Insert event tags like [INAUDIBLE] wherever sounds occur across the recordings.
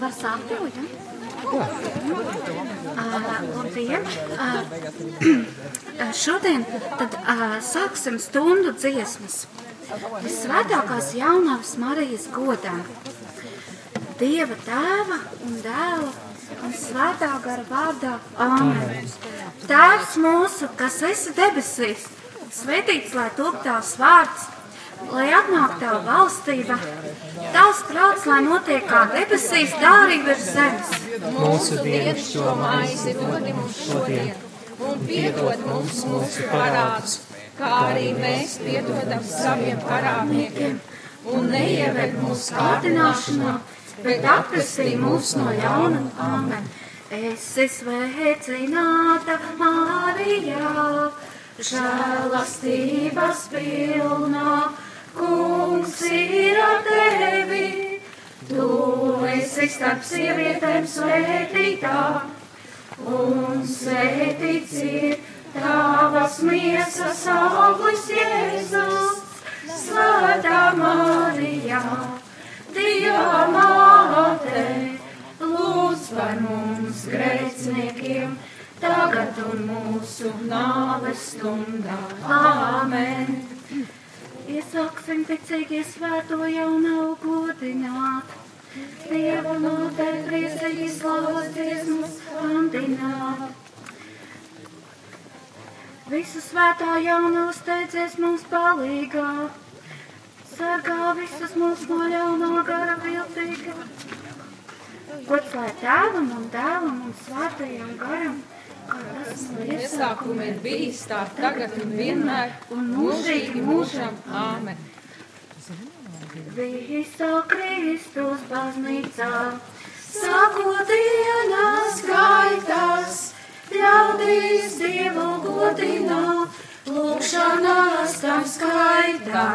Var? Uh, labdien! Šodien tad uh, sāksim stundu dziesmas. Visvētākās jaunās Marijas godā. Dieva tēva un dēla un svētā gara vārdā. Āmen. Tēvs mūsu, kas esi debesīs, svētīts lai top tavs vārds, lai atnāk tava valstība, tavs prāts, lai notiek kā debesīs, tā arī virs zemes. Mūsu dienas šo maizi dod mums šodien, un piedod mums mūsu parādus, kā arī mēs piedodam saviem parādniekiem, un neieved mūsu kārdināšanā bet atpestī mūs no ļauna. Āmen. Es sveicināta Mārijā, žēlastības pilnā, kungs ir ar tevi. Tu esi starp sievietēm svētītā, un svētīts ir tavas miesas auglis Jēzus, svētā Mārijā. Dieva māte, lūdz par mums grēciniekiem, tagad un mūsu nāves stundā. Āmen! Iesāksim ticīgi svēto jaunu godināt. Dieva māte, priecīgi slavas dziesmas kandināt. Visu svētā jaunu steidzies mums palīgāt sargā visus mūsu no ļaunā gara viltīga. Gods lai tēvam un dēlam un svētajam garam, iesākuma ir bijis tā tagad un vienmēr un mūžīgi mūžam. Āmen. Visa Kristus baznīcā, sākot dienas gaitās, ļaudīs Dievu godinā, lūkšanās tam skaitā.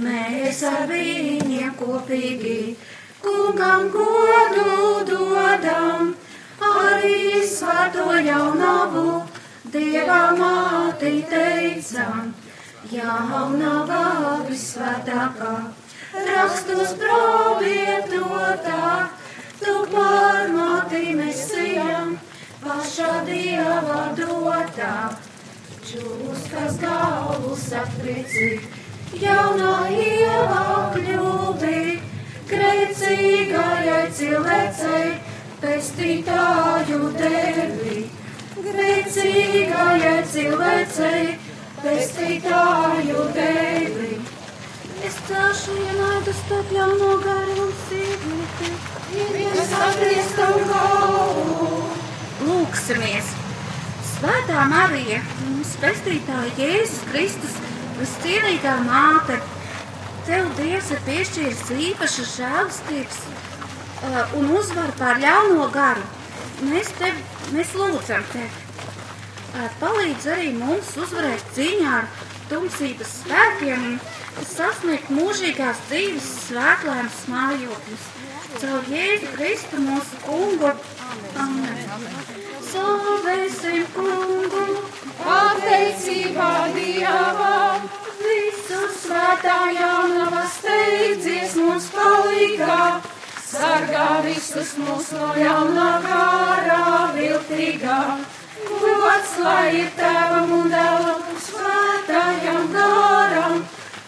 Mēs ar viņiem kopīgi kungam godu dodam, arī svēto jaunavu Dieva māti teicam, jaunava visvētākā, rakstus provietotā, tu pārmāti mesijam, pašā Dieva dotā, čūskas galvus apriecīgi jaunā ielā kļūbi, grēcīgajai cilvēcei, pestītāju devi. Grēcīgajai cilvēcei, pestītāju devi. Es celšu ienaidu starp ļauno garu un sievieti, viņas atgrieztu galvu. Lūksimies! Svētā Marija, mums pestītāja Jēzus Kristus, Viscienītā māte, tev Dievs ir piešķīris īpašu žēlastības uh, un uzvaru pār ļauno garu. Mēs tev, mēs lūdzam tevi. Uh, palīdz arī mums uzvarēt cīņā ar tumsības spēkiem un sasniegt mūžīgās dzīves svētlēmas mājokļus. Caur Jēzu Kristu mūsu kungu. Amen. Slavēsim kungu, pateicībā Dievam. Visu svētā jaunava steidzies mums palīgā. Sargā visus mūs no jaunā gārā viltīgā. Gods lai ir tēvam un dēlam un svētājam gāram.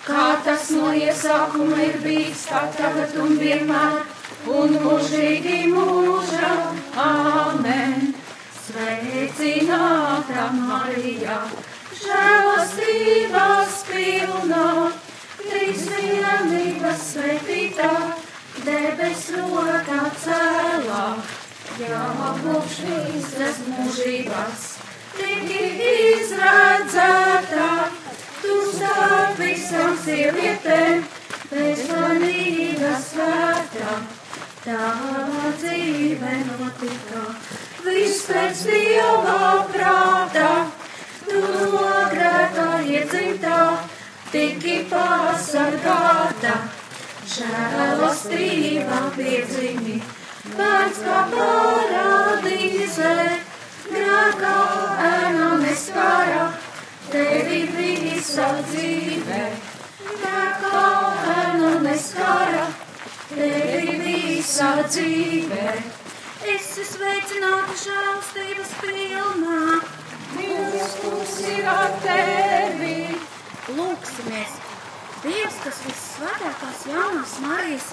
Kā tas no iesākuma ir bijis, tā tagad un vienmēr un mūžīgi mūžam. Āmen! Sveicināta Marija, žēlastības pilna, trīsvienības svētītā, debes rokā cēlā, jābūt šīs mūžības, tik izredzētā, tu starp visām sievietēm, bezvanīga svētā, tava dzīve notika. Viss pēc Dieva prāta, tu no grēkā iedzimtā, tiki pasargāta, žēlastība piedzimi, pēc kā parādīzē, grēkā ēna neskāra, tevi visa dzīve, grēkā ēna neskāra, tevi visa dzīve. Esi sveicināta žēlstības pilnā. Dievs, kungs ir ar tevi. Lūksimies! Dievs, kas vissvētākās jaunās Marijas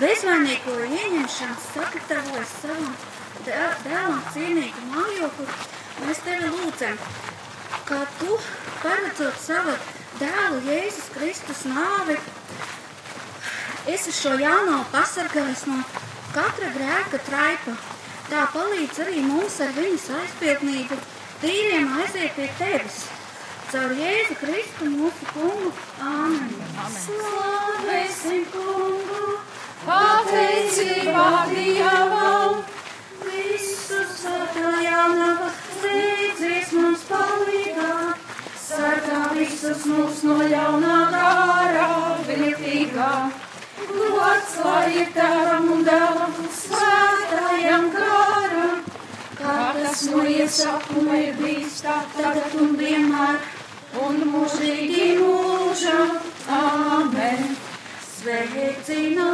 bezvainīgo ieņemšanu sagatavojas savam dēlam cienīgu mājokli, mēs tevi lūdzam, ka tu, paredzot savu dēlu Jēzus Kristus nāvi, esi šo jauno pasargājis no katra grēka traipa. Tā palīdz arī mums ar viņas aizpildnību tīriem aiziet pie tevis. Caur Jēzu Kristu mūsu kungu. Āmen. Slavēsim kungu, pateicībā Dievam. Visu svētā jaunava steidzies mums palīgā. Sargā visus mūs no jaunā gārā, viltīgā. Gods lai ir tēvam un dēlam, svētājam gāram. Kā tas no iesākuma ir bijis tā tagad un vienmēr un mūžīgi mūžam. Āmen. Sveicināta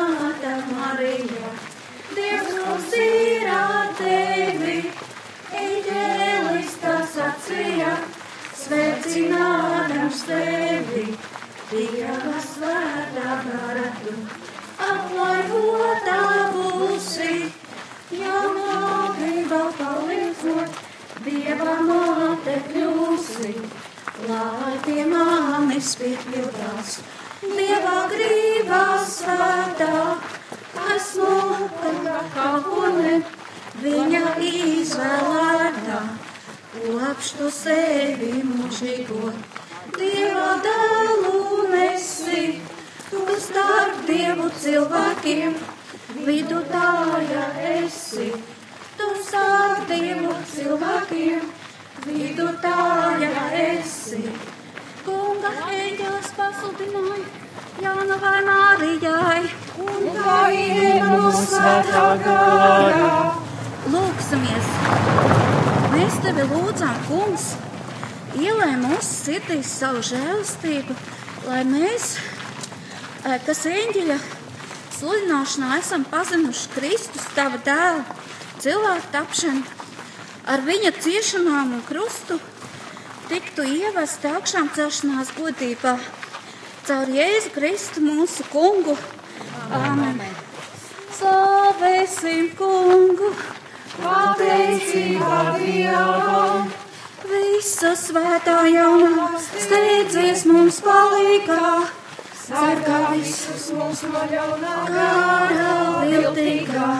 sirdīs savu žēlastību, lai mēs, eh, kas eņģeļa sludināšanā esam pazinuši Kristus, tava dēla, cilvēku tapšanu, ar viņa ciešanām un krustu, tiktu ievesti augšām celšanās godībā. Caur Jēzu Kristu mūsu kungu. Āmen! Slavēsim kungu! pateicībā Dievam. Visu svētā jaunā steidzies mums palīgā, Sargā visus mūs no ļaunā gārā viltīgā.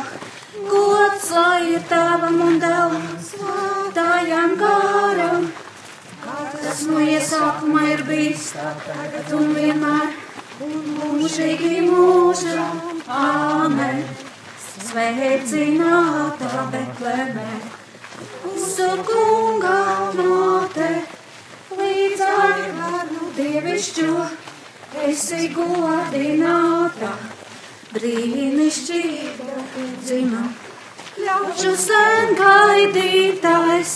Gods lai ir tavam un dēlam, svētājam gāram, kas no iesākuma ir bijis, tagad un vienmēr, un mūžīgi mūžam. Āmen! Sveicināta Betlēmē! Mūsu kunga māte, līdz ar dievišķo, esi godināta, brīnišķīga dzima. Ļaužu sen gaidītājs,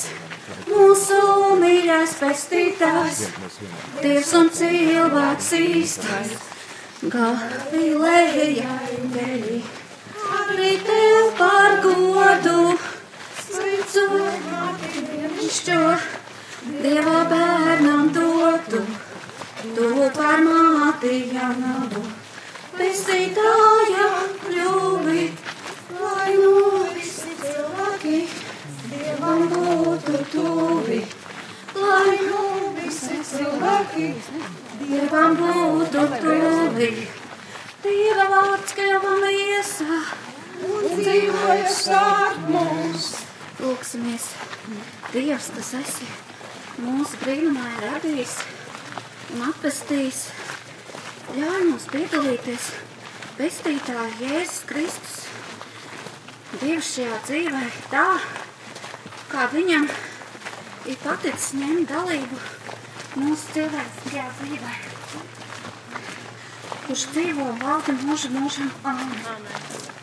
mūsu mīļais pestītājs, Dievs un cilvēks īstais, Galilēja eņģeļi, arī tev par godu. Sveicu, dievišķo, Dieva bērnam dotu, tu par māti jaunavu, pestītāja kļuvi, lai nu visi cilvēki Dievam būtu tuvi, lai nu visi cilvēki Dievam būtu tuvi. Dieva vārds kļuva miesā, un dzīvoja starp mums. Lūksimies, Dievs, kas esi mūsu brīnumā radījis un atpestījis, ļauj mums piedalīties pestītā Jēzus Kristus. Dievs šajā dzīvē tā, kā viņam ir paticis ņemt dalību mūsu cilvēciskajā dzīvē, kurš dzīvo valdi mūžu mūžam. Amen.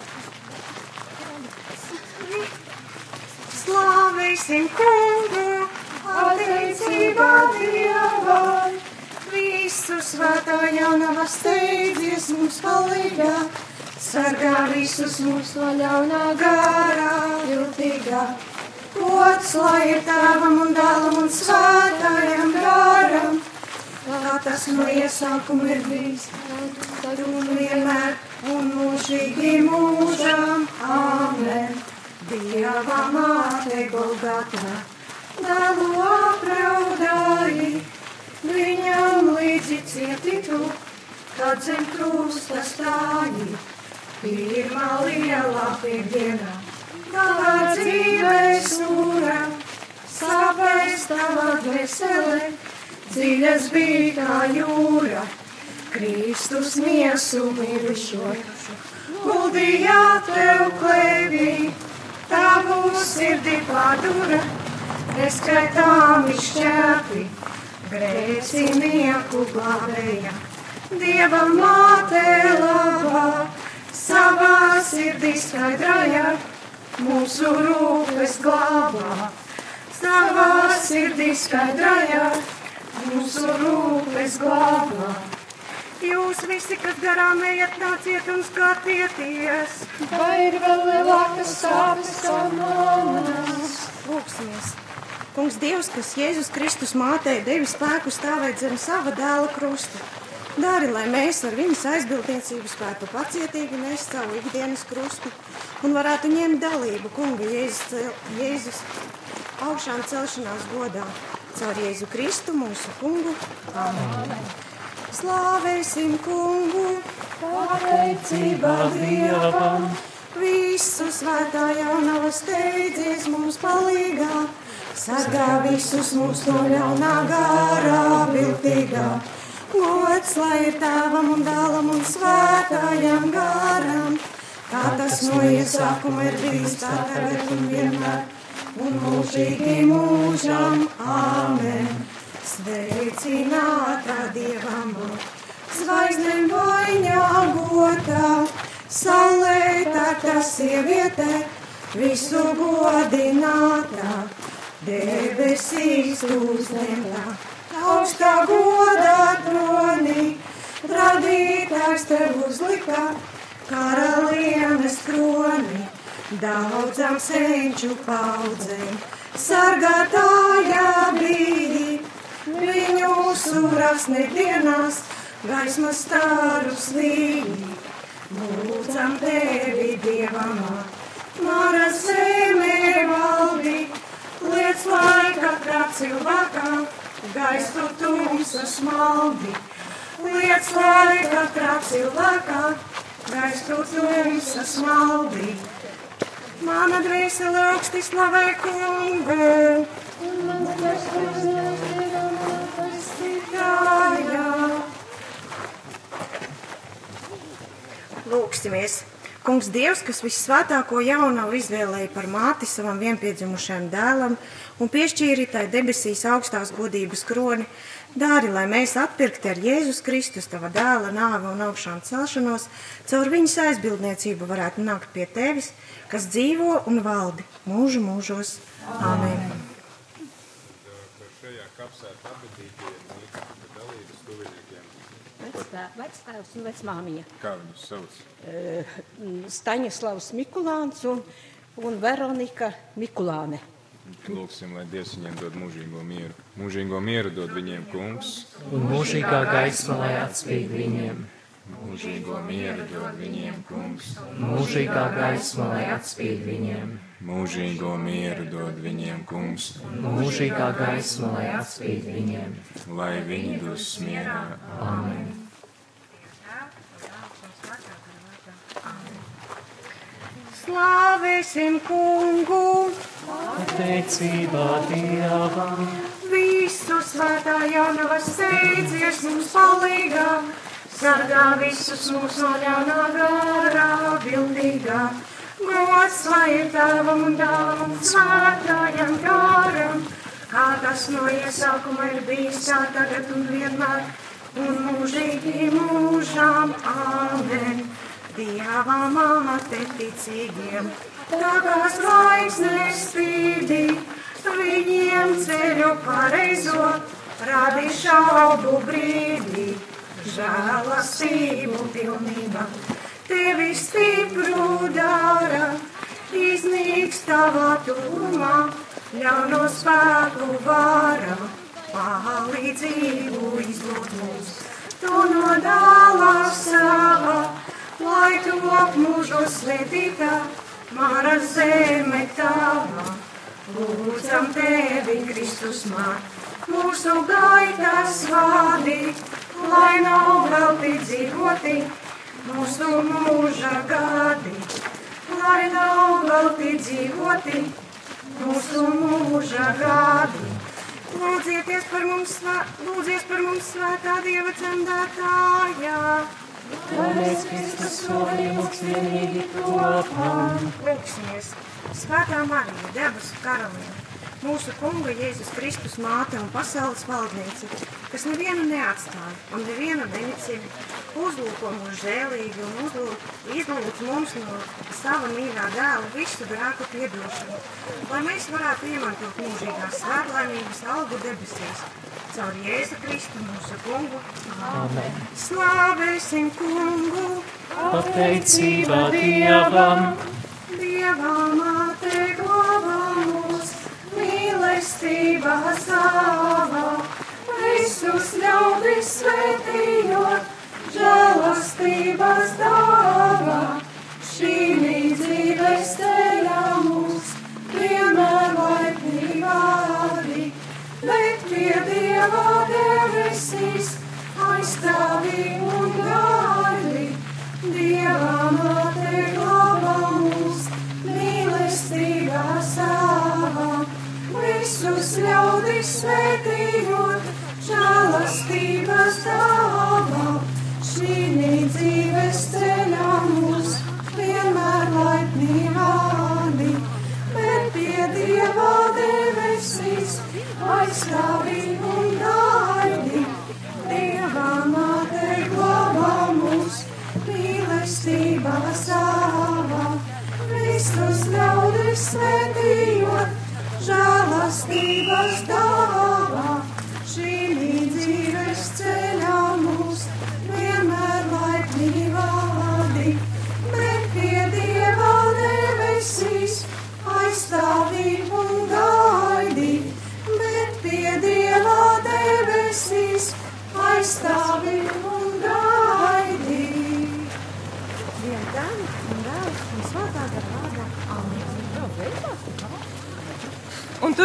Slavēsim kungu, Pateicībā Dievam. visu svētā jaunava steidzies mums palīgā. sargā visus mūs no ļaunā gārā, viltīgā. Gods lai ir tēvam un dēlam un svētājam gāram, kā tas no iesākuma ir bijis, tad un vienmēr un mūžīgi mūžam. Āmen. Dieva māte Golgata, dēlu apraudāji, viņam līdzi cietītu, kad zem krusta stāji. Pirmā lielā piediena, tavā dzīves jūra, sāpēs tavā dvēsele, dziļas bija kā jūra. Kristus miesu mirušojas, guldījā tev klēvī, tavu sirdī padura, neskaitāmi šķēpi, grēcinieku glābēja. Dieva māte labā, savā sirdī skaidraja, mūsu rūpes glābā. Savā sirdī skaidraja, mūsu rūpes glābā. Jūs visi, kas garām ejat, nāciet un skatieties. Vai ir vēl lielākas sāpes kā manas? Lūksimies! Kungs Dievs, kas Jēzus Kristus mātei devis spēku stāvēt zem sava dēla krusta. Dari, lai mēs ar viņas aizbildniecību spētu pacietīgi nest savu ikdienas krustu un varētu ņemt dalību Kunga Jēzus, Jēzus augšām celšanās godā. Caur Jēzu Kristu mūsu Kungu. Amen. Slāvēsim Kungu! Pateicībā Dievam! Visu svētā jaunava steidzies mums palīgā, sargā visus mūs no ļaunā gārā viltīgā. Gods lai ir tēvam un dēlam un svētājam gāram, kā tas no iesākuma ir bijis tā tagad un vienmēr, un mūžīgi mūžam. Āmen! Sveicinātā Dievam! Zvaigznēm vainagotā! Saulē tā sieviete, visu godinātā, debesīs uzņemtā, augstā godā tronī, radītājs tev uzlika, karalienes kroni, daudzām senču paudzēm, sargātājā brīdī, viņu surās nedienās, gaismas stārus līdī. Lūdzam tevi, Dievam, Mara zemē valdi, liec lai katrā cilvēkā gaistu tumsas maldi. Liec lai katrā cilvēkā gaistu tumsas maldi. Mana dvēsele augsti slavē kungu. Lūksimies! Kungs Dievs, kas visvētāko jaunavu izvēlēja par māti savam vienpiedzimušajam dēlam un piešķīri tai debesīs augstās godības kroni, dāri, lai mēs atpirkti ar Jēzus Kristus tava dēla nāvi un augšām celšanos, caur viņas aizbildniecību varētu nākt pie tevis, kas dzīvo un valdi mūžu mūžos. Āmen! Amen. Vectēvs un vecmāmiņa. Kā viņus sauc? Staņislavs Mikulāns un, un Veronika Mikulāne. Lūksim, lai Dievs viņiem dod mūžīgo mieru. Mūžīgo mieru dod viņiem kungs. Un mūžīgā gaisma, lai atspīd viņiem. Mūžīgo mieru dod viņiem kungs. Mūžīgā gaisma, lai atspīd viņiem. Mūžīgo mieru dod viņiem kungs. Mūžīgā gaisma, lai atspīd viņiem. Lai viņi dos mierā. Amen. Slāvēsim kungu! Pateicībā Dievam! Visu svētā jaunava steidzies mums palīgā, sargā visus mūs no ļaunā garā bildīgā. Gods lai ir tavam un un svētājam garam, kā tas no iesākuma ir bijis tā tagad un vienmēr, un mūžīgi mūžām. Āmen! Dieva māte ticīgiem, kā zvaigznes spīdī, viņiem ceļu pareizo, radi šaubu brīdī, žēlastību pilnība. tevi stipru dara, iznīks tavā tūmā, ļauno spēku vara, palīdzību izlūdz mums. Tu no dālā savā, lai tu apmūžo svētītā, mara zeme tava. Lūdzam tevi, Kristus man, mūsu gaitas vādīt, lai nav velti dzīvoti mūsu mūža gadi, lai nav velti dzīvoti mūsu mūža gadi. Lūdzieties par mums, lūdzies par mums svētā Dieva cendētājā. Lai mēs Kristus slavījums vienīgi topam. Lūksimies, svētā Marija, debesu karaliene mūsu kunga Jēzus Kristus māte un pasaules valdniece, kas nevienu neatstāja un nevienu nenicina, uzlūko mūs žēlīgi un uzlūk, izlūdz mums no sava mīļā dēla visu grēku piedošanu, lai mēs varētu iemantot mūžīgās svētlaimības algu debesīs. Caur Jēzu Kristu mūsu kungu. Amen. Slāvēsim kungu! Pateicība Dievam! Dievā māte glābā mūs! Mīlestība sava, visus ļaudis svētījot, žēlastības dāvā, šī dzīves ceļā mūs, vienmēr laipni vādi, bet pie Dieva debesīs aizstāvī un gaidi, Dieva māte glābā mūs, mīlestība sava visus ļaudis svētījot, žēlastības dāvā, šī dzīves ceļā mūs vienmēr laipni vādi, bet pie Dieva debesīs aizstāvī žēlastības dāvā,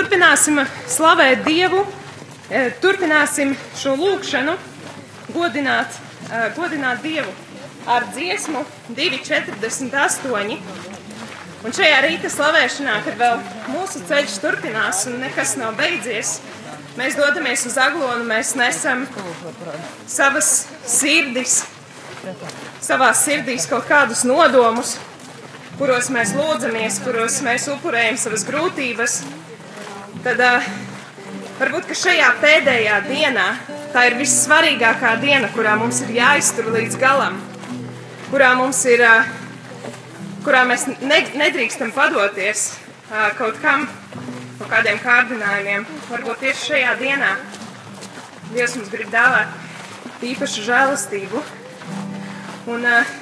turpināsim slavēt Dievu, e, turpināsim šo lūgšanu, godināt, e, godināt Dievu ar dziesmu 248. Un šajā rīta slavēšanā, kad vēl mūsu ceļš turpinās un nekas nav beidzies, mēs dodamies uz aglonu, mēs nesam savas sirdis, savās sirdīs kaut kādus nodomus, kuros mēs lūdzamies, kuros mēs upurējam savas grūtības, tad uh, varbūt šajā pēdējā dienā tā ir vissvarīgākā diena, kurā mums ir jāiztur līdz galam, kurā mums ir, uh, kurā mēs ne, nedrīkstam padoties uh, kaut kam, kaut kādiem kārdinājumiem. Varbūt tieši šajā dienā Dievs mums grib dāvāt īpašu žēlastību. Un, uh,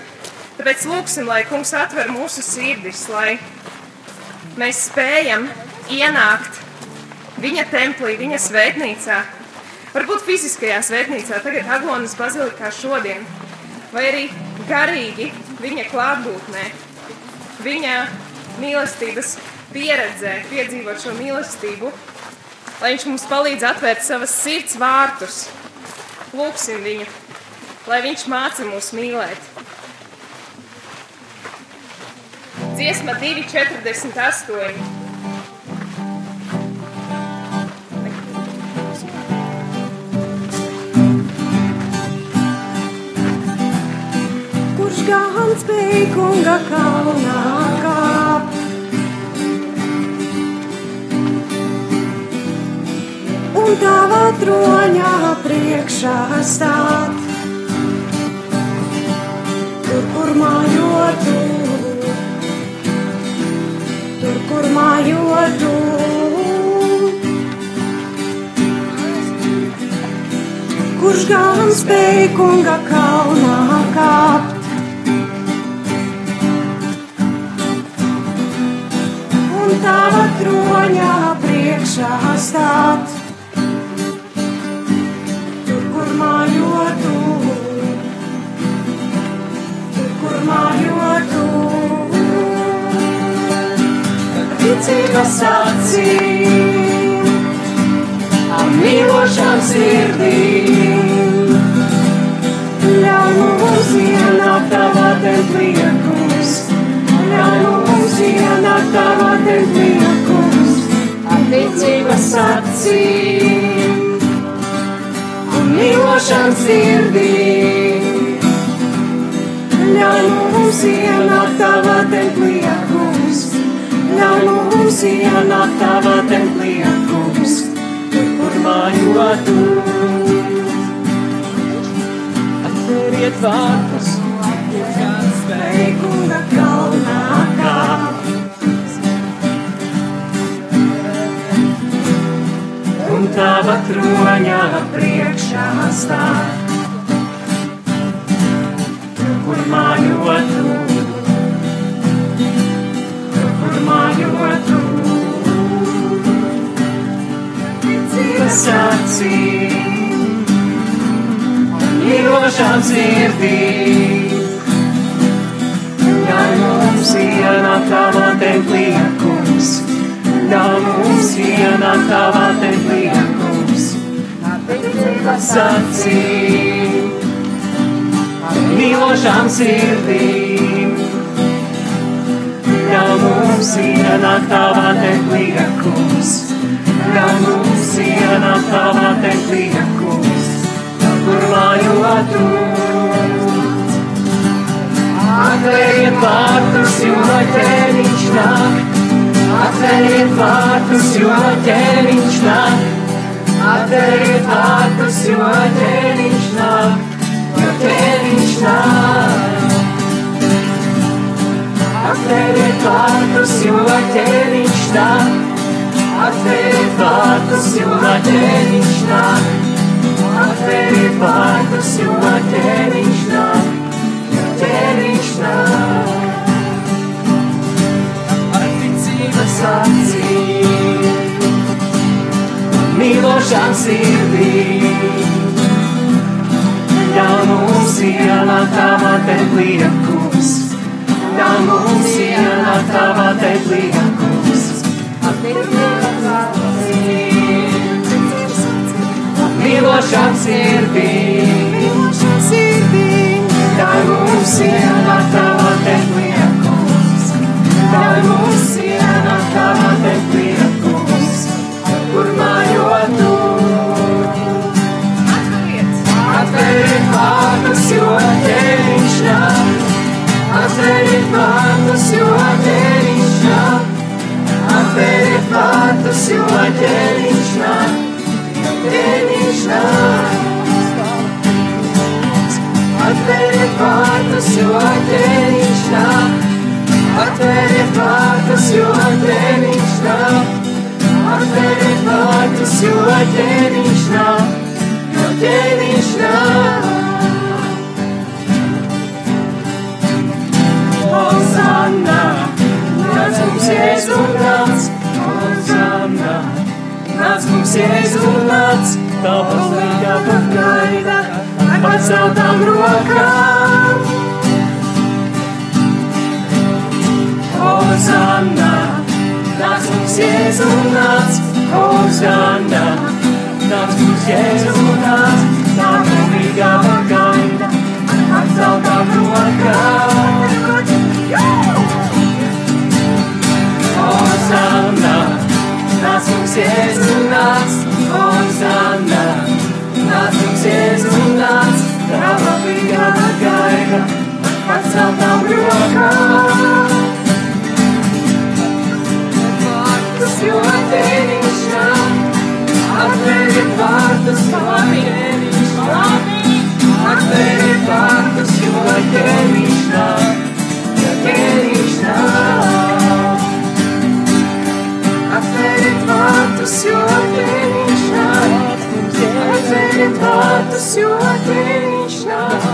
tāpēc lūgsim, lai Kungs atver mūsu sirdis, lai mēs spējam ienākt viņa templī, viņa svētnīcā, varbūt fiziskajā svētnīcā, tagad Aglonas bazilikā šodien, vai arī garīgi viņa klātbūtnē, viņa mīlestības pieredzē, piedzīvot šo mīlestību, lai viņš mums palīdz atvērt savas sirds vārtus. Lūksim viņu, lai viņš māca mūs mīlēt. Dziesma 248. Spēj kunga kalnā kāpt. Un tava troņā priekšā stāt. Tur, kur mājotu, tur, kur mājotu. Kurš gan spēj kunga kalnā kāpt? Tava troņā priekšā stāt. Tur, kur mājotu, tur, kur mājotu. Ticības acīm, mīlošām sirdīm. Ienākt tavā templiekus, ar ticības acīm un mīlošām sirdīm. Ļauj mums ienākt tavā templiekus, ļauj mums ienākt tavā templiekus, tur, kur mājotu. Atveriet vārtus, ir kāds veikuma kalnā tava troņā priekšā stāv, kur mājotu, kur mājotu. Ticības acīm, mīlošām sirdīm. Ļauj mums ienākt tavā templī, kungs, ļauj mums templī, kungs. Ticības acīm, mīlošām sirdīm. Ļauj mums tavā templī, kungs, ļauj mums ienākt tavā templī, kungs, kur mājotu. Atveriet vārtus, jo ķēniņš nāk. Atveriet vārtus, jo ķēniņš nāk. Atveriet vārtus, jo ķēniņš nāk. Jo ķēniņš nāk. Atveriet vārtus, jo ķēniņš nāk. Atveriet vārtus, jo ķēniņš nāk. Atveriet vārtus, jo ķēniņš nāk. Ķēniņš ticības acīm, mīlošām sirdīm. Ļauj mums ienākt tavā templī, kungs. Ļauj mums ienākt tavā templī, kungs. Mīlošām sirdīm. Mīlošām sirdīm. Ļauj mums ienākt tavā templī, kungs. Ļauj mums ienākt tavā templī, kungs. Kur mājotu. Atveriet vārtus, jo ķēniņš nāk. Atveriet nāk. Atveriet vārtus, jo ķēniņš nāk. Jo ķēniņš nāk. Hosanna, nāc mums Jēzu nāc. Hosanna, nāc mums Jēzu nāc. Līgā pat gaida, ar paceltām rokām. Hosanna, nāc mums Jēzu nāc. Hosanna, nāc mums Jēzu nāc. Tava līgā pat gaida, ar paceltām rokām. Hosanna, nāc mums Jēzu nāc, Hosanna, nāc mums Jēzu nāc, tava bija gaida, paceltām rokām. Vārtus, jo ķēniņš nāk, atveriet vārtus, jo ķēniņš nāk, atveriet vārtus, jo ķēniņš nāk, jo ķēniņš nāk. Atveriet vārtus, jo ķēniņš nāk. Atveriet vārtus, jo ķēniņš nāk.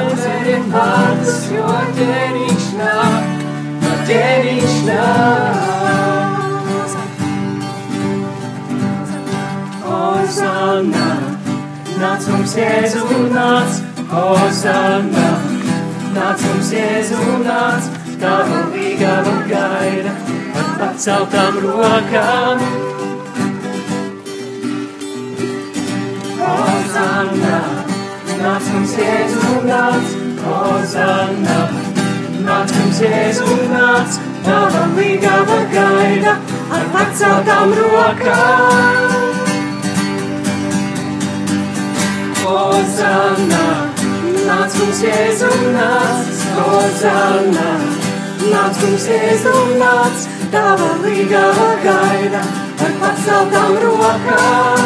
Atveriet vārtus, jo ķēniņš nāk. Jo ķēniņš nāk. Nāc mums Jēzu, nāc, Hozanna. Nāc mums Jēzu, nāc, tava līgava gaida, ar paceltām rokām. Hozanna, nāc mums Jēzu, nāc, Hozanna. Nāc mums Jēzu, nāc, tava līgava gaida, ar paceltām rokām. Hozanna, nāc mums Jēzu, nāc, Hozanna, nāc mums Jēzu, nāc, tava līgava gaida, ar paceltām rokām.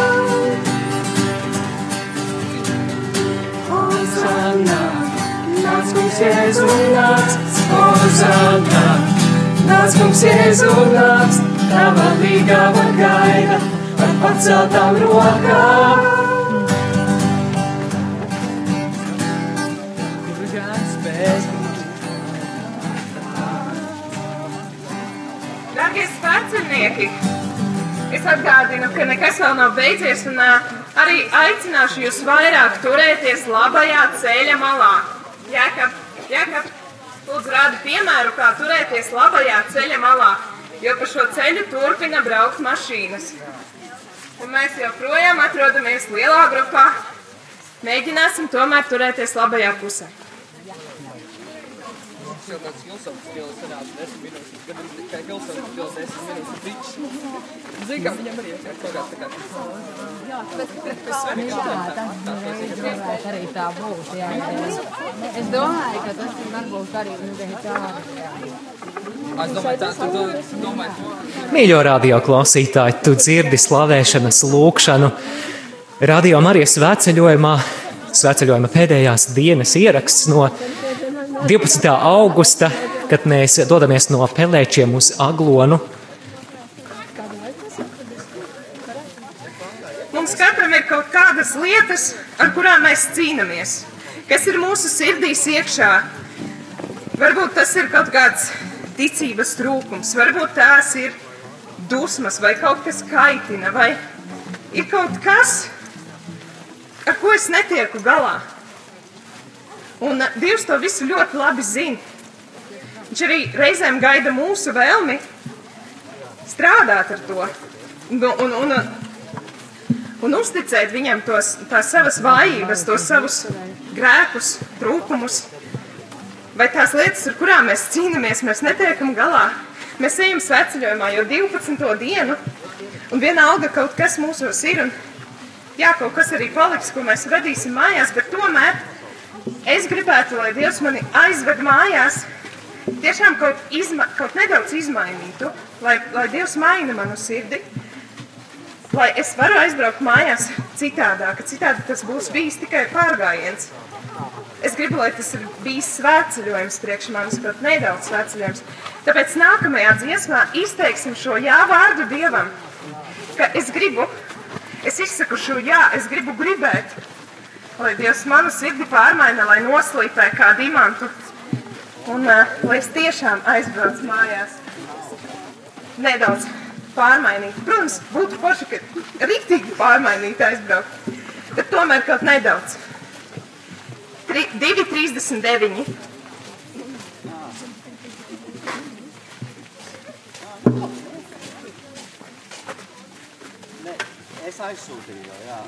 Hozanna, nāc mums Jēzu, nāc, Hozanna, nāc mums Jēzu, nāc, tava līgava gaida, ar paceltām rokām. Es atgādinu, ka nekas vēl nav beidzies, un arī aicināšu jūs vairāk turēties labajā ceļa malā. Jēkab, Jēkab, lūdzu, rādi piemēru, kā turēties labajā ceļa malā, jo pa šo ceļu turpina braukt mašīnas. Un mēs joprojām atrodamies lielā grupā. Mēģināsim tomēr turēties labajā pusē. Jau tāds Hilsons stils sanāca desmit minūtes, gan arī kā Hilsons stils desmit minūtes bičs. Zini, kā viņam arī ir kaut kāds tā kā. Jā, tas tas arī tā būt. Jā. Es domāju, ka tas varbūt arī tā. Es domāju, tā, tu, domāji, Mīļo radio klausītāji, tu dzirdi slavēšanas lūkšanu. Radio Marijas svētceļojumā, svētceļojuma pēdējās dienas ieraksts no 12. augusta, kad mēs dodamies no pelēčiem uz aglonu. Mums katram ir kaut kādas lietas, ar kurām mēs cīnāmies, kas ir mūsu sirdīs iekšā. Varbūt tas ir kaut kāds ticības trūkums, varbūt tās ir dusmas vai kaut kas kaitina, vai ir kaut kas, ar ko es netieku galā. Un uh, Dievs to visu ļoti labi zina. Viņš arī reizēm gaida mūsu vēlmi strādāt ar to. Un, un, un, un uzticēt viņam tos, tās savas vājības, tos savus grēkus, trūkumus, vai tās lietas, ar kurām mēs cīnāmies, mēs netiekam galā. Mēs ejam sveceļojumā jau 12. dienu, un vienalga kaut kas mūsos ir, un jā, kaut kas arī paliks, ko mēs radīsim mājās, bet tomēr es gribētu, lai Dievs mani aizved mājās, tiešām kaut, izma, kaut nedaudz izmainītu, lai, lai Dievs maina manu sirdi, lai es varu aizbraukt mājās citādāk, citādi tas būs bijis tikai pārgājiens. Es gribu, lai tas ir bijis svētceļojums priekš manis, kaut nedaudz svētceļojums. Tāpēc nākamajā dziesmā izteiksim šo jā vārdu Dievam, ka es gribu, es izsaku šo jā, es gribu gribēt, lai Dievs manu sirdi pārmaina, lai noslīpē kā dimantu, un uh, lai es tiešām aizbraucu mājās nedaudz pārmainīt. Protams, būtu forši, ka rīktīgi pārmainīt aizbraukt, bet tomēr kaut nedaudz. 2,39. Es aizsūtīju, jā.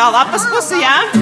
30. lapas pusi, jā? Es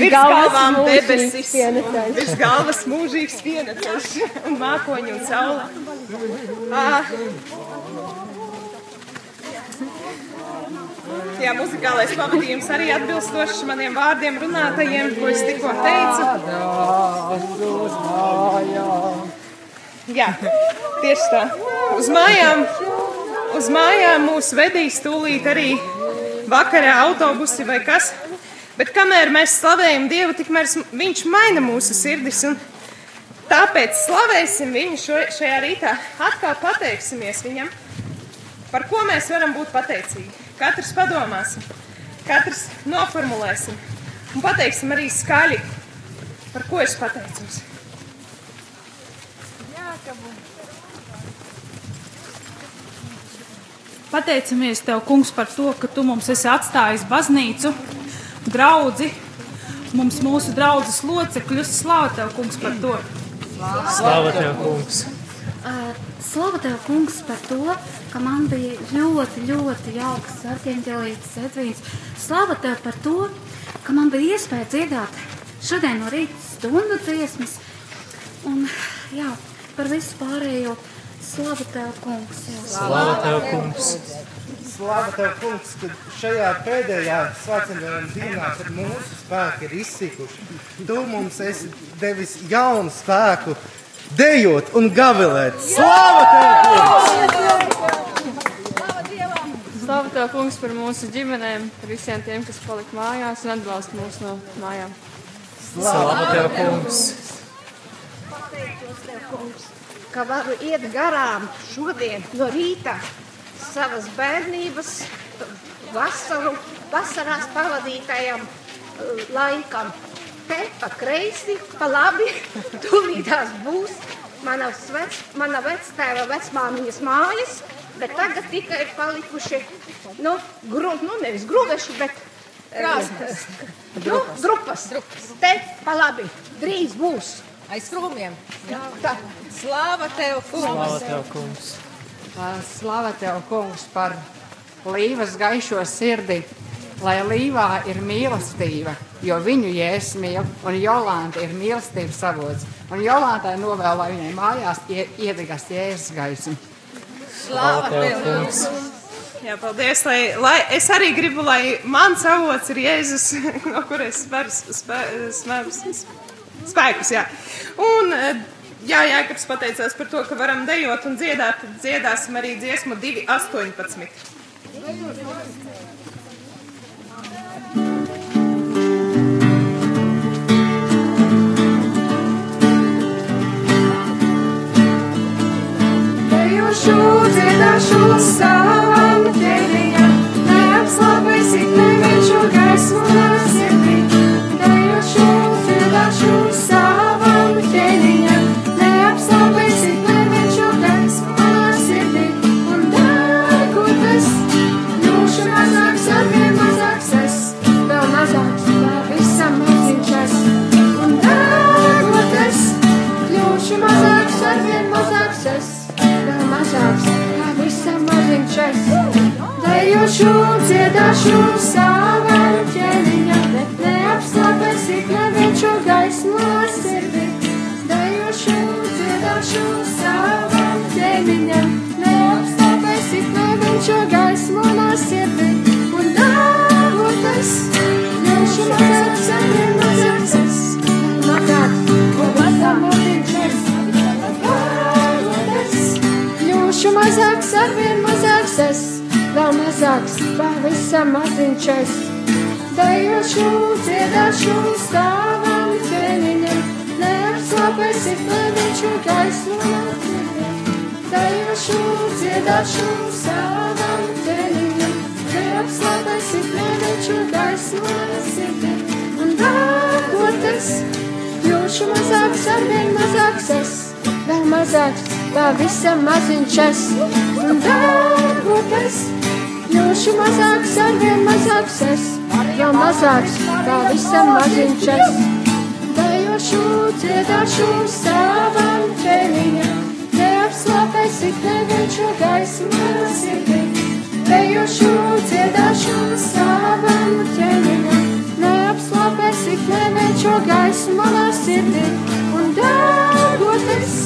Virs galvām debesis, virs galvas mūžīgs pieneceļš un [LAUGHS] mākoņi un saule. Ah. Jā, muzikālais pavadījums arī atbilstošs maniem vārdiem runātajiem, ko es tikko teicu. Jā, tieši tā. Uz mājām, uz mājām mūs vedīs tūlīt arī vakarā autobusi vai kas. Bet kamēr mēs slavējam Dievu, tikmēr Viņš maina mūsu sirdis. Tāpēc slavēsim viņu šo, šajā rītā. Atkal pateiksimies viņam, par ko mēs varam būt pateicīgi. Katrs padomāsim, katrs noformulēsim un pateiksim arī skaļi, par ko es pateicos. Pateicamies Tev, Kungs, par to, ka Tu mums esi atstājis baznīcu, draugu, mums mūsu draugas locekļus. Slāva Tev, Kungs, par to! Slāva Tev, Kungs! Slavu tev, kungs, par to, ka man bija ļoti, ļoti jauks arhēnģelītes Edvīns. Slavu tev par to, ka man bija iespēja dziedāt šodien no rīta stundu dziesmas. Un, jā, par visu pārējo slavu tev, kungs. Jā. Slāva Tev, Kungs! Slāva tev, kungs, ka šajā pēdējā svētceļojuma dienā, kad mūsu spēki ir izsikuši, tu mums esi devis jaunu spēku dejot un gavilēt. Slāva tev, kungs! Slavu Tev, kungs, par mūsu ģimenēm, par visiem tiem, kas palika mājās un atbalsta mūs no mājām. Slāva Tev, Kungs! Pateicos Tev, kungs, ka varu iet garām šodien no rīta savas bērnības vasaru, vasarās pavadītajam eh, laikam. Te pa kreisi, pa labi, [LAUGHS] tūlītās būs mana, vec, mana vectēva vecmāmiņas mājas, bet tagad tikai ir palikuši, nu, gru, nu nevis gruveši, bet Krāsnes. nu, [LAUGHS] grupas. Te pa labi, drīz būs. Aiz krūmiem. Jā, tā. Slāva tev, Slāva kungs! Tev, Kungs! Slava tev, kungs, par līvas gaišo sirdi, lai līvā ir mīlestība, jo viņu jēs mīl, un Jolanta ir mīlestības avots. Un Jolantai novēl, lai viņai mājās ie- iedegas jēzus gaismu. Slāva tev, kungs! Jā, paldies. Lai, lai es arī gribu, lai mans avots ir Jēzus, [LAUGHS] no kuras spēr, spēr, spēr, spēkus. Jā. Un, eh, jā, Jēkabs pateicās par to, ka varam dejot un dziedāt. Tad dziedāsim arī dziesmu 2.18. Dejošu, dziedāšu savam ķēniņam, neapslāpēsit nevienšu gaismu sirdī. dziedašu, dziedašu savam ķēniņam, pavisam maziņš es. Dejošu, dziedāšu savam ķēniņam, neapslāpēsi klevenču gaismu sirdī. Dejošu, dziedāšu savam ķēniņam, neapslāpēsi klevenču gaismu sirdī. Un dāvotas, ļaušu mazāks, arvien mazāks es, mazāk, ko mazāk mūtiņš es vēl mazāks, pavisam maziņš es. Dejošu, dziedāšu stāvam ķēniņam, neapslāpēsi pleviņšu gaismu sirdī. Dejošu, dziedāšu stāvam ķēniņam, neapslāpēsi pleviņšu gaismu sirdī. Un dārgoties, kļūšu mazāks, arvien mazāks es, vēl mazāks, pavisam maziņš es. Un dārgoties, Kļūšu mazāks, arvien mazāks es, vēl mazāks, kā visam maziņš es. Dejošu, dziedāšu savam ķēniņam, neapslāpēsi klevenču gaismu sirdī. Dejošu, dziedāšu savam ķēniņam, neapslāpēsi klevenču gaismu sirdī. Un dārgoties,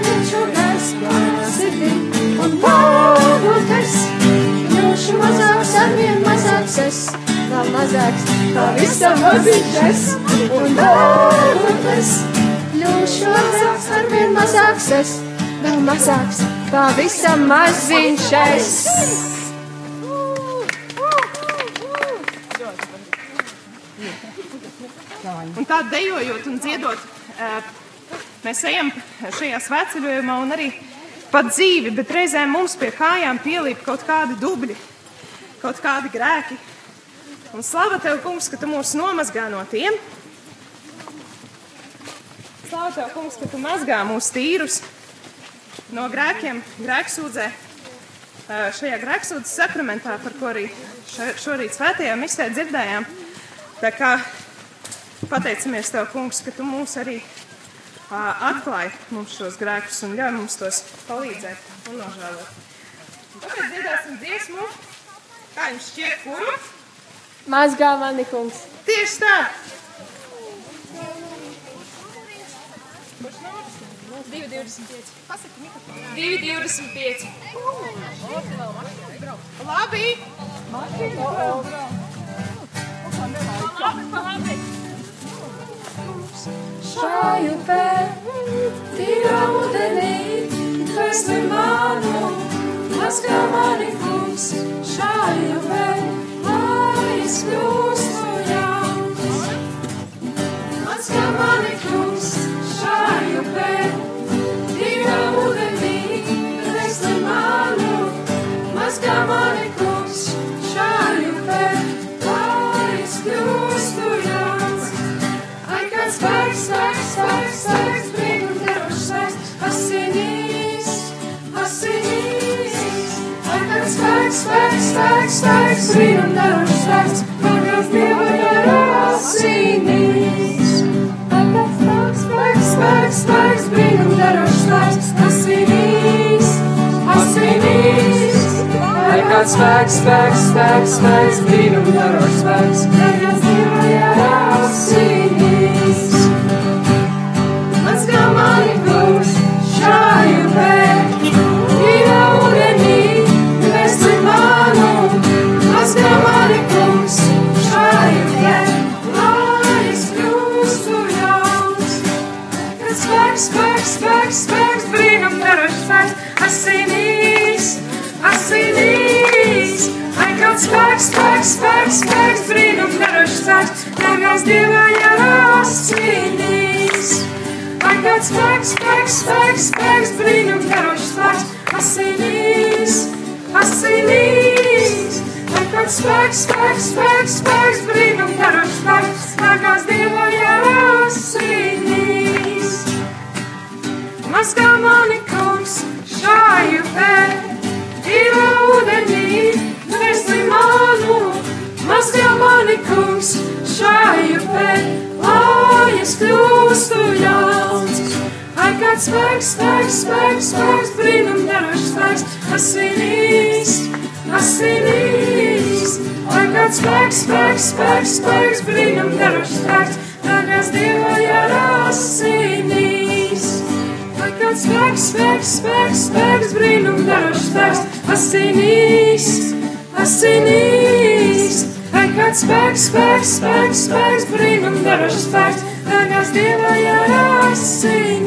mazāks es, vēl mazāks, pavisam maziņš es. Un dārgoties, kļūšu mazāks, arvien mazāks es, vēl mazāks, pavisam maziņš es. Un tā dejojot un dziedot, mēs ejam šajā svētceļojumā un arī pa dzīvi, bet reizēm mums pie kājām pielīp kaut kādi dubļi, kaut kādi grēki. Un slava tev, kungs, ka tu mūs nomazgā no tiem. Slava tev, kungs, ka tu mazgā mūs tīrus no grēkiem, grēksūdzē. Eh, Šajā grēksūdzes sakramentā, par ko arī šorīt svētajā misē dzirdējām. Tā kā pateicamies Tev, kungs, ka Tu mūs arī atklāji mums šos grēkus un ļauj mums tos palīdzēt un nožēlot. Tagad dziedāsim dziesmu, kā jums šķiet, kuru? Mazgā mani kungs. Tieši tā! 2,25. Pasaki mikrofonu. 2,25. Labi! Šai upē, tīrā ūdenī, dvēseli manu, mazgā mani kungs. Šai upē, lai es kļūstu jauns. Mazgā mani kungs, spēks, spēks, spēks, spēks, brīnum devušs spēks, pagās Dieva dara asinīs. Kāds spēks, spēks, spēks, spēks, brīnum devušs spēks, asinīs, asinīs. Kāds spēks, spēks, spēks, spēks, brīnum darošs spēks. Pagās Dieva dara asinīs. asinīs, asinīs. Lai kāds spēks, spēks, spēks, spēks, brīnum karošs spēks, tagad Dievā jau asinīs. Lai kāds spēks, spēks, spēks, spēks, brīnum karošs spēks, asinīs, asinīs. Lai kāds spēks, spēks, spēks, spēks, Kāds spēks, spēks, spēks, spēks, brīnum darošs spēks, asinīs, asinīs. Ai, kāds spēks, spēks, spēks, spēks, brīnum darošs spēks, dārgās Dieva jārasinīs. Ai, kāds spēks, spēks, spēks, spēks, brīnum darošs spēks, asinīs, asinīs. Ai, kāds spēks, spēks, spēks, spēks, brīnum darošs spēks, dārgās Dieva jārasinīs.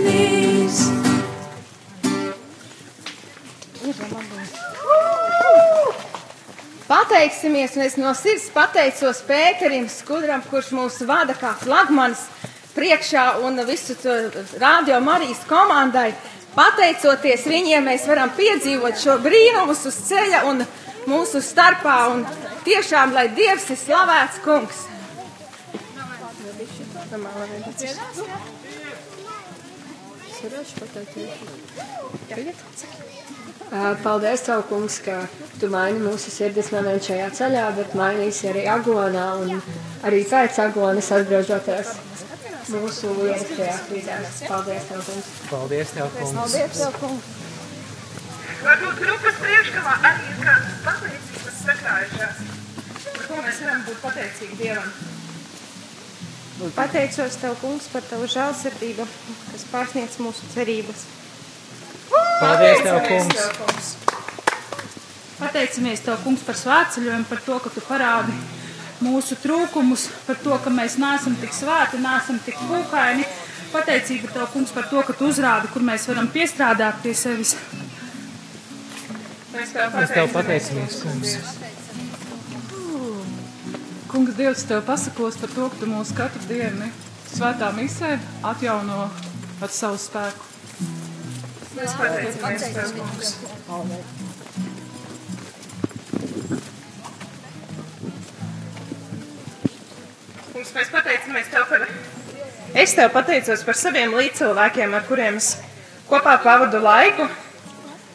Pateiksimies, un es no sirds pateicos Pēterim Skudram, kurš mūs vada kā flagmanis priekšā un visu radio Marijas komandai. Pateicoties viņiem, mēs varam piedzīvot šo brīnumus uz ceļa un mūsu starpā. Un tiešām, lai Dievs ir slavēts kungs. Ā, Paldies, Tev, kungs, ka Tu maini mūsu sirdis nevien šajā ceļā, bet mainīsi arī agonā un arī pēc agonas atgriežoties mūsu ierastajās vidēs. Paldies, Tev, kungs! Paldies, Tev, kungs! Paldies, Tev, kungs! Varbūt grupas priekšgalā arī ir kādas pateicības sakrājušās. Par ko mēs varam būt pateicīgi Dievam? Pateicos Tev, kungs, par Tavu žēlsirdību, kas pārsniedz mūsu cerības. Paldies, Tev, Pateicamies kungs! Pateicamies Tev, kungs, par svētceļojumu, par to, ka Tu parādi mūsu trūkumus, par to, ka mēs neesam tik svēti, neesam tik pūkaini. Pateicība Tev, kungs, par to, ka Tu uzrādi, kur mēs varam piestrādāt pie sevis. Mēs Tev Mēs Tev pateicamies, kungs! Dievs, Tev pasakos par to, ka Tu mūs katru dienu svētā misē atjauno ar savu spēku. Mēs pateicamies Tev, kungs. Kungs, mēs pateicamies Tev par... Es Tev pateicos par saviem līdzcilvēkiem, ar kuriem es kopā pavadu laiku,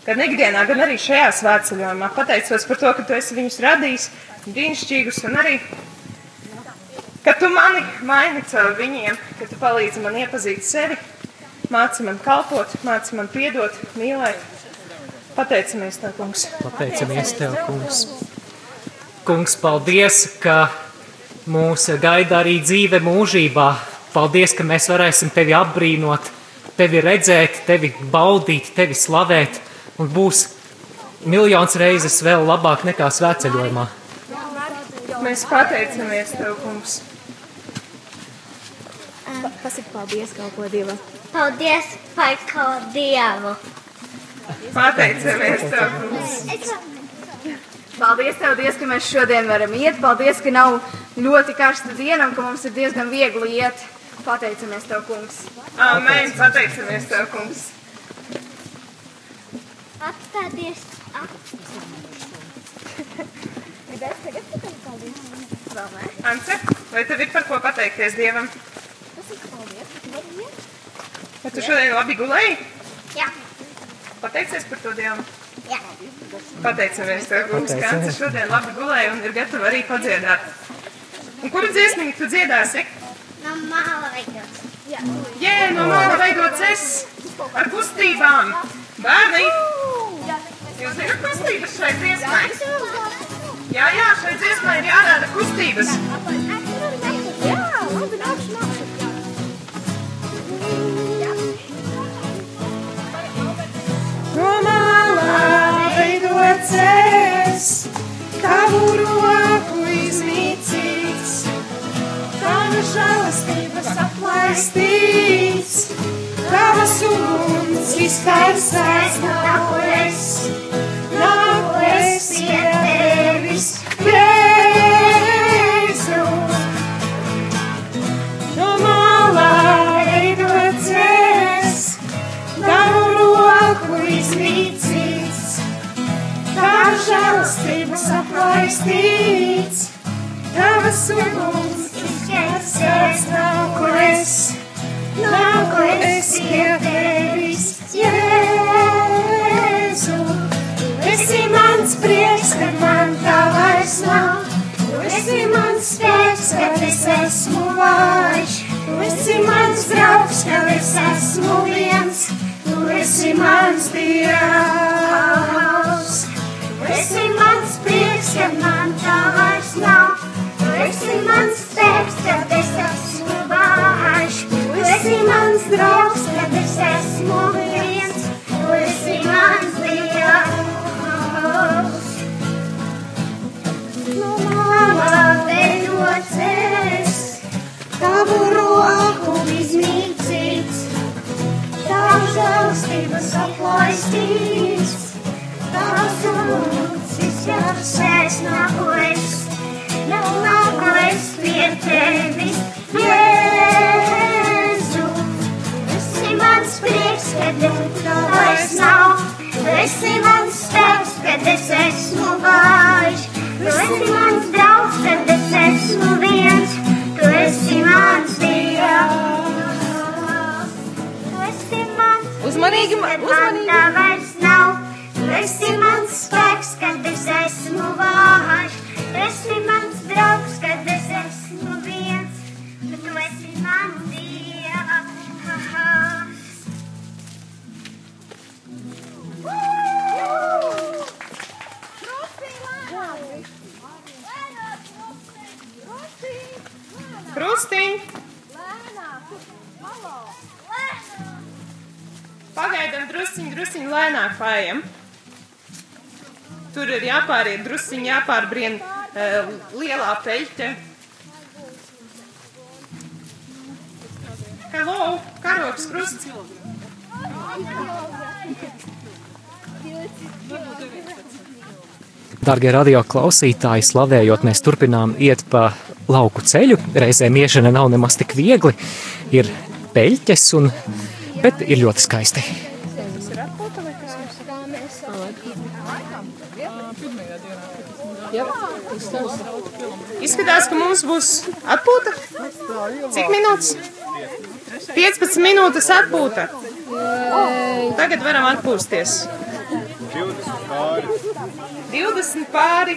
gan ikdienā, gan arī šajā svētceļojumā. Pateicos par to, ka Tu esi viņus radījis brīnišķīgus un arī, ka Tu mani maini caur viņiem, ka Tu palīdzi man iepazīt sevi, māci man kalpot, māci man piedot, mīlēt. Pateicamies Tev, kungs. Pateicamies Tev, kungs! Kungs, paldies, ka mūs gaida arī dzīve mūžībā. Paldies, ka mēs varēsim Tevi apbrīnot, Tevi redzēt, Tevi baudīt, Tevi slavēt un būs miljons reizes vēl labāk nekā svētceļojumā. Mēs pateicamies Tev, kungs. Pasaki paldies kaut ko Dievam. Paldies par kaut Dievu. Pateicamies Tev, kungs. Paldies, Tev, Dievs, ka mēs šodien varam iet. Paldies, ka nav ļoti karsta diena un ka mums ir diezgan viegli iet. Pateicamies Tev, kungs. Amen. Pateicamies Tev, kungs. Atstāties. Ance, vai tev ir par ko pateikties Dievam? Pasaki paldies. Iet? Vai tu šodien labi gulēji? Jā. Pateicies par to Dievam? Jā. Pateicamies Tev, kungs, ka. Ance šodien labi gulēja un ir gatava arī padziedāt. Un kuru dziesmiņu tu dziedāsi? No māla veidots. Jā. Jē, no māla veidots es ar kustībām. Bērni, jūs zināt kustības šai dziesmai? Jā, jā, šai dziesmai ir jārāda kustības. Jā, labi, nākšu, No malā veidots es, tavu roku iznīcīts, tava žēlastības aplaistīts, tavas uguns izkaisēts esmu viens, tu esi mans dievs. Tu esi mans prieks, kad man tā vairs nav. Tu esi mans spēks, kad es esmu vājš. Tu esi mans draugs, kad es esmu viens. Tu esi mans dievs. No māla veidots es, tavu roku tavu žēlstības aplaistīts. Tavs uguns izjārsēs nāku es, jau nāku es pie tevis, Jēzu. Esi mans prieks, kad tev vairs nav, esi mans spēks, kad es esmu vājš. Uzmanīgi, uzmanīgi. Tu esi mans spēks, kad es esmu vājš. Drusciņ lēnāk pājam. Tur ir jāpāriet drusciņ, jāpārbrien uh, lielā peļķe. Hello, karoks krusts. Darbie radio klausītāji, slavējot, mēs turpinām iet pa lauku ceļu. Reizēm iešana nav nemaz tik viegli, ir peļķes, un, bet ir ļoti skaisti. Izskatās, ka mums būs atpūta. Cik minūtes? 15 minūtes atpūta. Tagad varam atpūsties. 20 pāri. 20 pāri.